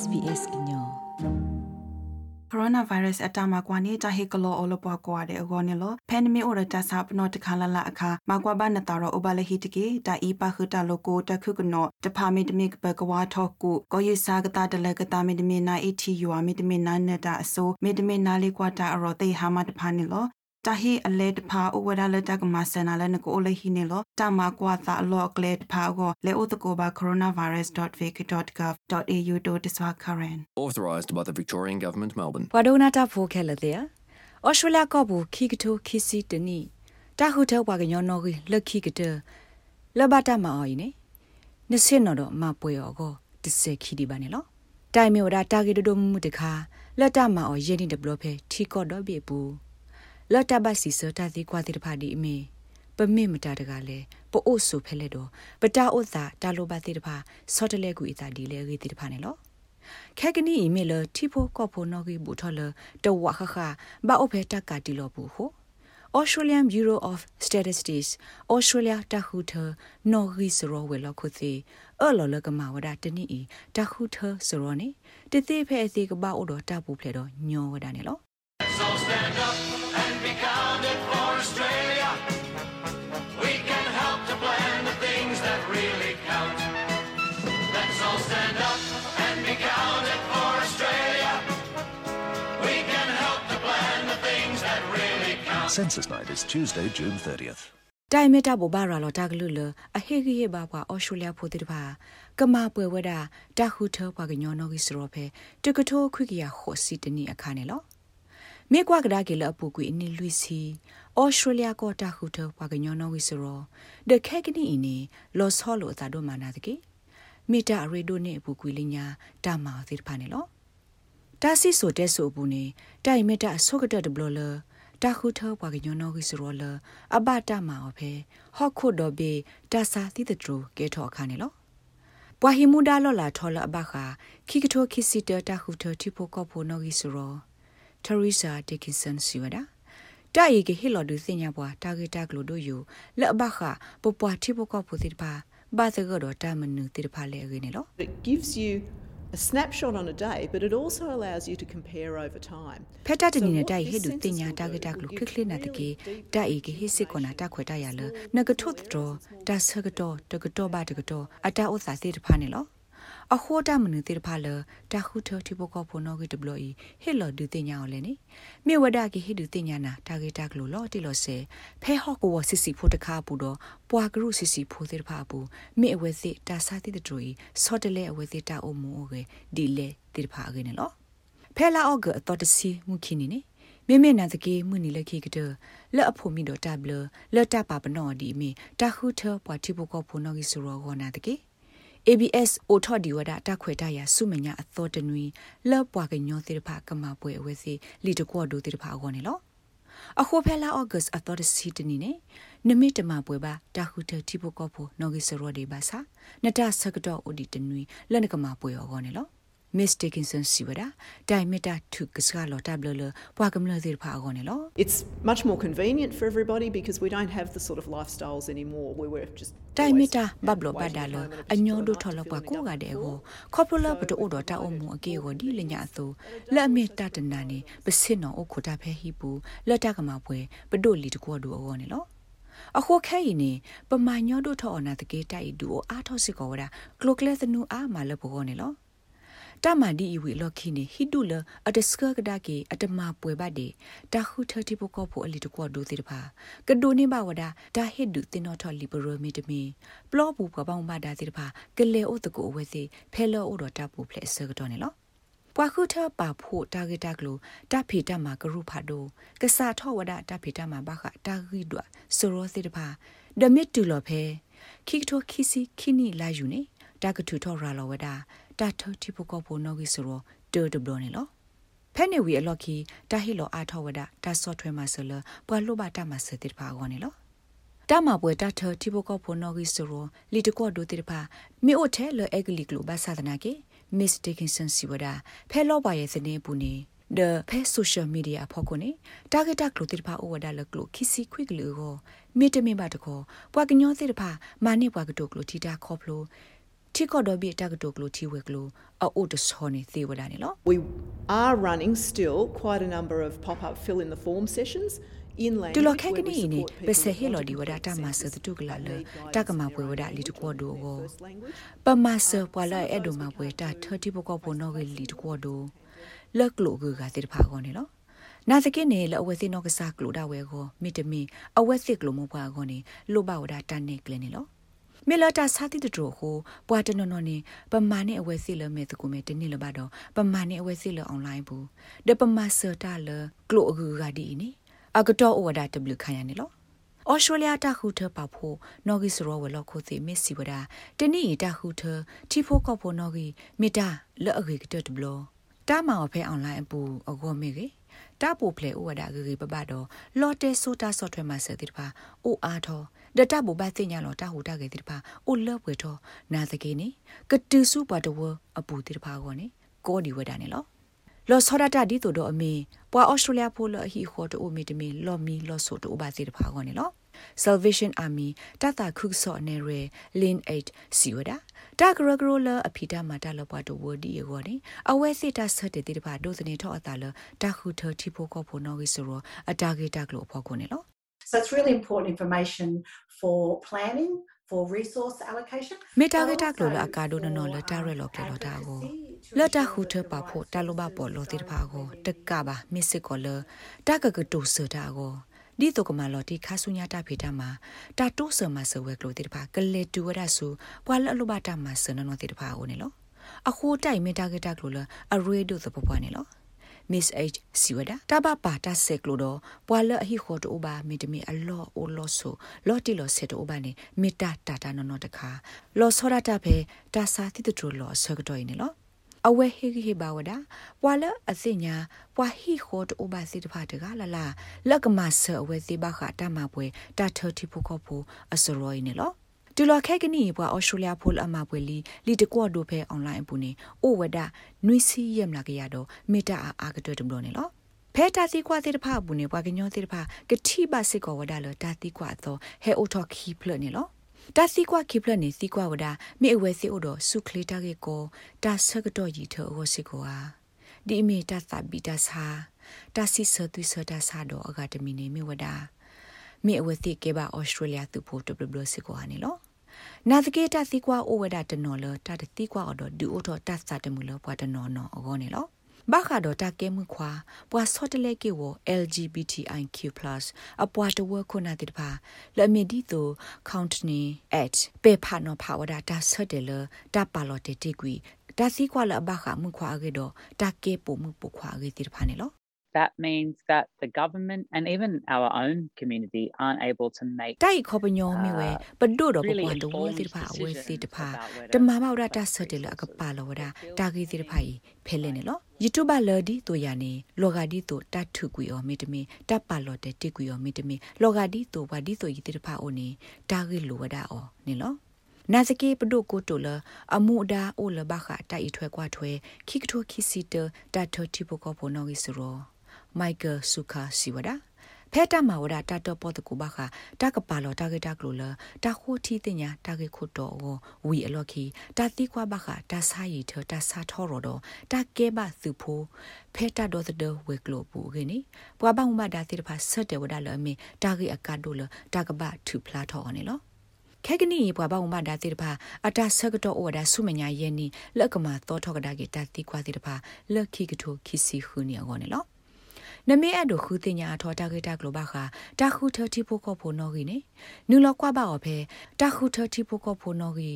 SBS ညောကိုရိုနာဗိုင်းရပ်စ်အတမကွာနေတာဟေကလောအလပွားကွာတဲ့အကောနေလောဖန်ဒမီအိုရတဆပ်နောတခါလလအခါမကွာဘာနတာရောအဘလဟီတကေတာအီပါခတာလိုကိုတခုကနောတဖာမီတမီဘကွာထောကူကိုယစာကတာတလကတာမီတမီနာအီ တီယူအမီတမီနာနတာအစိုးမီတမီနာလေးကွာတာအရောတေဟာမတဖာနေလောတာဟီအလေတဖာဥဝဒလတကမဆနာလနကိုလေဟီနေလောတာမကွာသာလောကလေတဖာကိုလေဥတကိုဘာ coronavirus.vic.gov.au တို့တဆွာ current authorised by the Victorian Government Melbourne ဝဒနာတာဖိုခဲလတဲ့ဩစတြေးလျကဘူခိကတိုခိစီတနီတာဟုထောဝါကညောနော်ကြီးလက်ခိကတလဘတာမအော်ယနေနစင်နော်တော့မပွေရောကိုတစေခိဒီပါနေလောတိုင်မြော်ဒါတာဂီဒိုမှုတခါလက်တာမအော်ယင်းဒီဒဘလဖဲထီကော့တော့ပြေပူ လော်တဘစီစတာဒီကွာတိတဖာဒီအမေပမေမတာတကလည်းပို့အိုဆူဖဲလက်တော့ပတာဥသာတာလိုပါတိတဖာစော့တလဲကူအတာဒီလဲရီတိတဖာနေလောခဲကနီအီမေလတီဖိုကော့ဖိုနော်ဂီဘူထော်လတဝခခဘာအိုဖဲတက်ကတီလောဘူးဟို Australian Bureau of Statistics Australia တခုထနော်ဂီစရောဝဲလောက်ခုစီအော်လော်လကမဝဒတနီတခုထစရောနေတတိဖဲအစီကဘာအိုတော့တပူဖလဲတော့ညောဝဒနေလော So stand up Census night is Tuesday, June 30th. တိုင်မတာဘောဘာရာလောတာကလူလအဟေဂီဟေဘာပွာအော်စတြေးလျဖိုတိတပါကမာပွဲဝဒတာခုထောပွာကညောနောဂီစရောဖဲတကထိုခွိကရခိုစီတနီအခါနေလောမေကွာကဒါကေလအပူကွေအနီလူစီဩစတြေးလျကောတာခုထဝါကညောနောဝီဆိုရောဒခဲကနီအင်းနီလော့ဆောလိုတာဒိုမာနာတကေမီတာရေဒိုနေအပူကွေလညာတာမာသီတဖာနေလောတာစီဆိုတဲ့ဆိုဘူးနေတိုင်မီတာဆောကတတဘလလ တာခုထဝါကညောနောဝီဆိုရောလအဘတာမာအဖဲဟော့ခုဒိုဘေတာစာသီတထရကေထောအခါနေလောပွာဟီမူဒါလော်လာထော်လအဘခါခိကထိုခိစီတတာခုထတီဖိုကောဖိုနောဂီဆိုရော Teresa Dickinson siwada တာရီကဟီလော်ဒူစညာပွားတာဂီတာကလိုဒိုယိုလက်ဘခပပွားတိပကောဖူတိပါဘာသကတော့တာမနုတိပါလေရင်းနော် It gives you a snapshot on a day but it also allows you to compare over time ဖက်တာတနေနဲ့တိုင်ဟေဒူတင်ညာတာဂီတာကလိုခခလနာတကေတာရီကဟိစစ်ကောနာတာခွေတာရလနကထုတ်တော်တာဆကတော့တကတော့ဘာတကတော့ အတာဥစာတိတဖာနေလောအခိုးတမနုတိတဖာလတာခုထတိဘကောဖိုနောဂီတဘလီဟေလော်ဒူတင်ညာော်လဲနိမြေဝဒကီဟေဒူတင်ညာနာတာဂေတာကလိုလော်တီလော်ဆေဖဲဟော့ကိုဝစစ်စီဖိုတခါပူတော့ပွာကရုစစ်စီဖိုတိတဖာပူမြေအဝဲစစ်တာစာတိတတူီစော့တလဲအဝဲစစ်တာအုံမူအိုကေဒီလေတိတဖာအကေနေလောဖဲလာအော့ကအတော်တစီမူခိနေနိမေမေနာတကေမှုနီလခိကတလက်အဖို့မိတော့တဘလလက်တပါပနောဒီမီတခုထပွားတိဘကောဖိုနောဂီဆူရောဂောနာတကေ ABS အိုထော်ဒီဝဒတခွေတရဆုမညာအသောတနွီလော့ပွားကညောတိတဖကမပွဲအဝဲစီလီတကောဒိုတိတဖအောနေလောအခုဖဲလာဩဂတ်အသောတစီတနီနေနမိတမပွဲပါတာခုတတိဘကောဖိုနော်ဂီဆရောဒီဘာစာနတဆကတော့အိုဒီတနွီလက်နကမပွဲအောနေလော Miss Dickinson siwada dai meta thu kasga lo tablo lo pwa kamlo dir pha agon lo It's much more convenient for everybody because we don't have the sort of lifestyles anymore where we're just dai meta bablo badalo anyo do tholo pwa ko ga de go khoplo bdo o do ta o mu ake go di le nya so la me ta tana ni pasin no o khota phe hi pu la ta kama pwe bdo li de ko do agon lo အခုခဲရင်နေပမာညောတို့ထောအနာတကေတိုက်ဒူအားထောစစ်ကောဝဒကလိုကလက်သနူအားမလဘောနေလော တမန်ဒီအီဝီလော်ခီနေဟီဒူလအတစကကဒါကေအတမပွဲဘတ်ဒီတခုထတိပကောဖို့အလီတကောဒိုတိတဖာကဒိုနေဘဝဒဒါဟစ်ဒူတင်နော်ထော်လီဘရိုမီတမီပလောပူပပောင်းမဒါတိတဖာကလေအိုတကိုအဝဲစီဖဲလောအိုတော်တပူဖလက်ဆကတော့နေလောပွာခုထပါဖို့တာဂက်တာကလိုတဖေတမှာကရုဖာဒိုကဆာထောဝဒတဖေတမှာဘခတာဂီဒွဆိုရောစီတဖာဒမစ်တူလော်ဖဲခိကတိုခိစီခိနီလာယူနေ တာကထူထော်ရာလောဝဒါတာထောတိပကောပိုနောဂီဆိုရောတိုဒဘလနေလောဖဲနေဝီအလော်ခီတာဟီလောအာထောဝဒတာဆော့ထွဲမှာဆလပွာလိုဘာတာမှာစတိဖာကောနေလောတာမပွဲတာထတိပကောပိုနောဂီဆိုရောလီတကောဒိုတိဖာမီအိုထဲလအဂလီကလိုဘာသာဒနာကေ Miss Dickinson siwada ဖဲလောပါရဲ့စနေပူနေ the phe social media ဖောက်ကိုနေ target ကလိုတိတဖာဩဝဒါလကလိုခီစီခွိကလူကိုမိတမင်ပါ တခေါ်ပွာကညောတိတဖာမာနေပွာကတိုကလိုတီတာခေါ်ဖလိုထိကော့တော့ပြီတကတိုကလိုတီဝဲကလိုအိုတဆောနေသေဝဒနေလော We are running still quite a number of pop-up fill in the form sessions in language တူလခဲက where နီ we နေ support ပ people စဟေလော်ဒီဝဒ who တာ can't မ access ဆတူကလာလ need တ guidance ကမ and ပွေဝဒ development လီတကောဒို in ကို their first language. ပမဆပွာလာအဲ့ဒိုမပွေတာ30ပကောပေါ်နော်ကလီတကောဒိုလက်ကလိုကကတိဖာကောနေလောနာစကိနေလအဝဲသိနောကစားကလိုဒါဝဲကိုမိတမီအဝဲသိကလိုမပွားကောနေလိုဘဝဒတန်နေကလနေလော မေလတာစာတိတူဟိုပွာတနနော်နေပမာနေအဝဲစီလမဲတကူမဲတနေလဘတော့ပမာနေအဝဲစီလအွန်လိုင်းဘူးဒပမာဆတာလကလိုအကူကဒီနေအကတော့ဝဒတဘလခိုင်ရနေလောဩစတြေးလျတခုထပဖို့နော်ဂီစရောဝဲလောက်ခုစီမစ်စီဝဒတနီတခုထတီဖိုကော့ဖို့နော်ဂီမီတာလော့အဂီကတတဘလတာမောင်ဖဲအွန်လိုင်းအပူအကောမေကေ တာပိုဖလေဥဝဒဂရီပပတော့လော်တဲဆိုတာဆော့ဖ်ဝဲမှာစတဲ့ပါအိုအားထောဒတာဘူဘတ်တင်ညာလော်တာဟူတာကေတဲ့ပါအိုလော့ဝဲထောနာစကေနေကတူစုပါတဝအပူတဲ့ပါကောနေကိုဒီဝဒနေလောလော်ဆောဒတာဒီတို့တော့အမေပွာဩစတြေးလျဖိုလအဟီခေါ်တိုမီတမီလော်မီလော်ဆိုတိုဘာစီတပါကောနေလော Salvation Army တတခုဆော့နေရ Lin 8စီဝဒ တာဂရဂရလအဖီတာမတာလပွားတိုဝဒီယောနေအဝဲစစ်တာဆတ်တဲ့တိပါဒိုစနေထောအတာလတခုထတီဖိုကောဖိုနော်ဂီဆိုရအတာဂေတာကလိုဖော်ကုန်နေလော So it's really important information for planning, for resource allocation. မေတာဂေတာကလိုလအကာဒိုနနော်လတာရလောကလောတာကိုလတ်တခုထပါဖို့တလိုဘပေါ်လို့တိတပါကိုတက်ကပါမစ်စစ်ကောလတကကတူစတာကို ဒီတော့ကမလော်တီခါဆုညာတာဖေတာမှာတာတိုးဆမဆဝဲကလိုတိတပါကလေတူဝရဆူပွာလအလိုဘတာမှာဆနနော်တိတပါကိုနေလောအခုတိုက်မေတာဂေတာကလိုလအရေဒိုသပပွားနေလော Miss H စီဝဒတာဘပါတာဆက်ကလိုတော့ပွာလအဟိခေါ်တိုဘာမီတမီအလောအိုလောဆိုလော်တီလောဆက်တို အဝဲဟိဟိဘာဝဒဝါလအစညာဝါဟိခေါ်တိုဘာစီတဖာတကလာလာလက်ကမဆအဝဲစီဘခတာမပွဲတာထတိဖို့ခေါ်ဖို့အစရောနေလောတူလခဲကနီပွားအော်စတြေးလျဖိုလအမပွဲလီလီတကွတ်ဒိုဖဲအွန်လိုင်းပူနေအိုဝဒနွိစီယမ်လာကရတော့မေတာအာအာကတွတ်ဒမလို့နေလောဖဲတာစီကွာတိတဖပူနေပွားကညောတိတဖကတိပါစစ်ကောဝဒါလောတာတိကွာသောဟဲအိုထော်ခီဖလနေလော တာစီကွာခိပလနေစီကွာဝဒမေအဝဲစီအိုတော့စုခလီတာကေကိုတာဆကတော့ကြီးထောဝစီကိုဟာဒီအမီတာသဘီတာစာတာစီဆသွိဆတာစာတော့အကတမီနေမေဝဒမေအဝဲစီကေပါဩစတြေးလျသူဖို့တဘလဘလစီကိုဟာနေလောနာသကေတာစီကွာအိုဝဒတနော်လတာတတိကွာအော်ဒဒူအိုတော့တတ်စာတမှုလပွားတနော်နော်အောနေလော ဘာခါတော့တကဲမှုခွာပွာဆော့တလေကေဝ LGBTIQ+ အပွားတဝခုနာတိတပါလမီဒီတို count နေ at ပေဖာနော်ဖာဝဒတာဆော့တယ်လတာပါလော်တေတီကွီတာစီကွာလဘာခမှုခွာကေတော့တကဲပိုမှုပခွာကေတိတပါနေလော that means that the government and even our own community aren't able to make တိုက်ခေါပညောမိဝဲပဒိုတော့ပပွားတော့ဝဲတိတဖာအဝဲစီတဖာတမမောက်ရတာဆော့တယ်လအကပါလောဒါတာဂီတိတဖာဤဖဲလဲနေလော YouTube လော်ဒီတိုယာနေလောဂါဒီတိုတတ်ထုကွေအော်မီတမီတပ်ပါလော်တဲ့တိကွေအော်မီတမီလောဂါဒီတိုဝါဒီတိုဤတိတဖာအိုနေတာဂီလိုဝဒါအော်နေလောနာစကေပဒုကိုတိုလအမှုဒါအိုလဘခတိုင်ထွဲကွာထွဲခိကထိုခိစီတတတ်ထတိပကောပိုနောဂီစရောမိုက်ကယ်ဆုခါစီဝဒါ ဖဲတာမဝဒတာတော့ပေါ်တကူဘာခတာကပါလောတာဂက်တာကလိုလတာခိုတီတင်ညာတာဂက်ခုတော့ဝီအလော်ခီတာတိကွာဘာခတာဆာရီထတာဆာထော်ရတော့တာကဲဘစုဖိုးဖဲတာတော့တဲ့ဝေကလိုပူခင်းနီပွားပောင်းမဒါတိတဖာဆက်တယ်ဝဒလအမေတာဂက်အကတ်တို့လတာကဘထူဖလာထော်နေလောခဲကနီပွားပောင်းမဒါတိတဖာအတာဆက်ကတော့ဝဒဆုမညာရဲ့နီလက်ကမာတော့ထောက်ကဒါကေတာတိကွာတိတဖာလက်ခိကထိုခိစီခူနီအောနေလော နမေအဒိုခုတင်ညာထောတာဂေတာဂလိုဘာခာတာခုထတိဖို့ကဖို့နော်ဂီနေနူလောက်ကွာပါအဖေတာခုထတိဖို့ကဖို့နော်ဂီ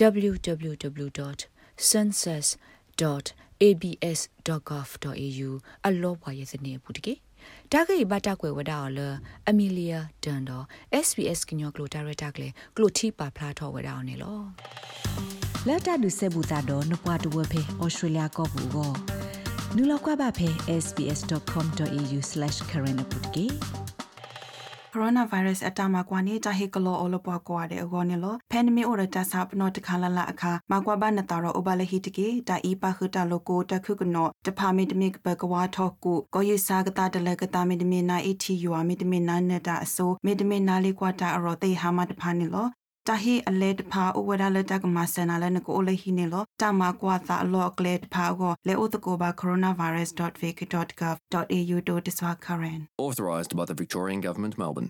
www.census.abs.gov.au အလောပွားရဲ့စနေဘူးတကေတာဂေဘတာကွယ်ဝဒါအော်လအမီလီယာဒန်တော့ SBS ကညောကလိုဒါရတာကလေကလိုတီပါဖလာထောဝဒါအော်နေလောလက်တာဒုဆေဘူတာတော့နပွားတဝဖေဩစတြေးလျကောဘူးကော နူလောက်ကွာပါဖဲ sbs.com.au/current ပုတ်ကေ coronavirus အတမကွာနေတာဟေကလောအလပွားကွာတဲ့အကောနေလော pandemic အော်တာဆပ်နောတခါလလအခါမကွာဘာနတာရောအဘလဟီတကေတာအီပါခတာလိုကိုတခုကနောတဖာမီတမီဘကဝါထောကူကိုယူစာကတာတလကတာမီတမီနာအီတီယူအမီတမီနာနတာအစိုးမီတမီနာလေးကွာတာအရောတေဟာမတဖာနေလော တာဟီအလဲတဖာအဝဒါလက်တကမဆန်နာလဲနကိုအိုလေဟီနေလောတာမကွာသာအလော့ကလေတဖာကိုလေအိုတကိုဘာ coronavirus.vic.gov.au တို့တဆွာ current Authorised by the Victorian Government, Melbourne.